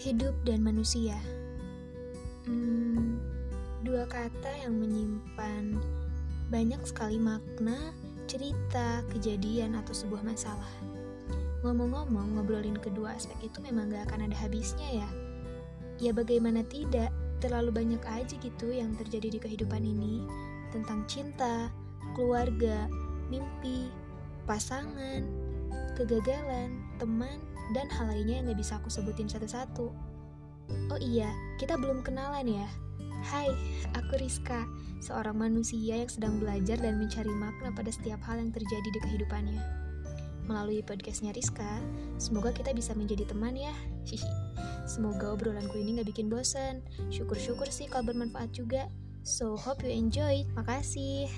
Hidup dan manusia. Hmm, dua kata yang menyimpan banyak sekali makna, cerita, kejadian, atau sebuah masalah. Ngomong-ngomong, ngobrolin kedua aspek itu memang gak akan ada habisnya ya. Ya bagaimana tidak, terlalu banyak aja gitu yang terjadi di kehidupan ini tentang cinta, keluarga, mimpi, pasangan, kegagalan, teman, dan hal lainnya yang gak bisa aku sebutin satu-satu. Oh iya, kita belum kenalan ya. Hai, aku Rizka, seorang manusia yang sedang belajar dan mencari makna pada setiap hal yang terjadi di kehidupannya. Melalui podcastnya Rizka, semoga kita bisa menjadi teman ya. Semoga obrolanku ini gak bikin bosen. Syukur-syukur sih kalau bermanfaat juga. So, hope you enjoy. Makasih.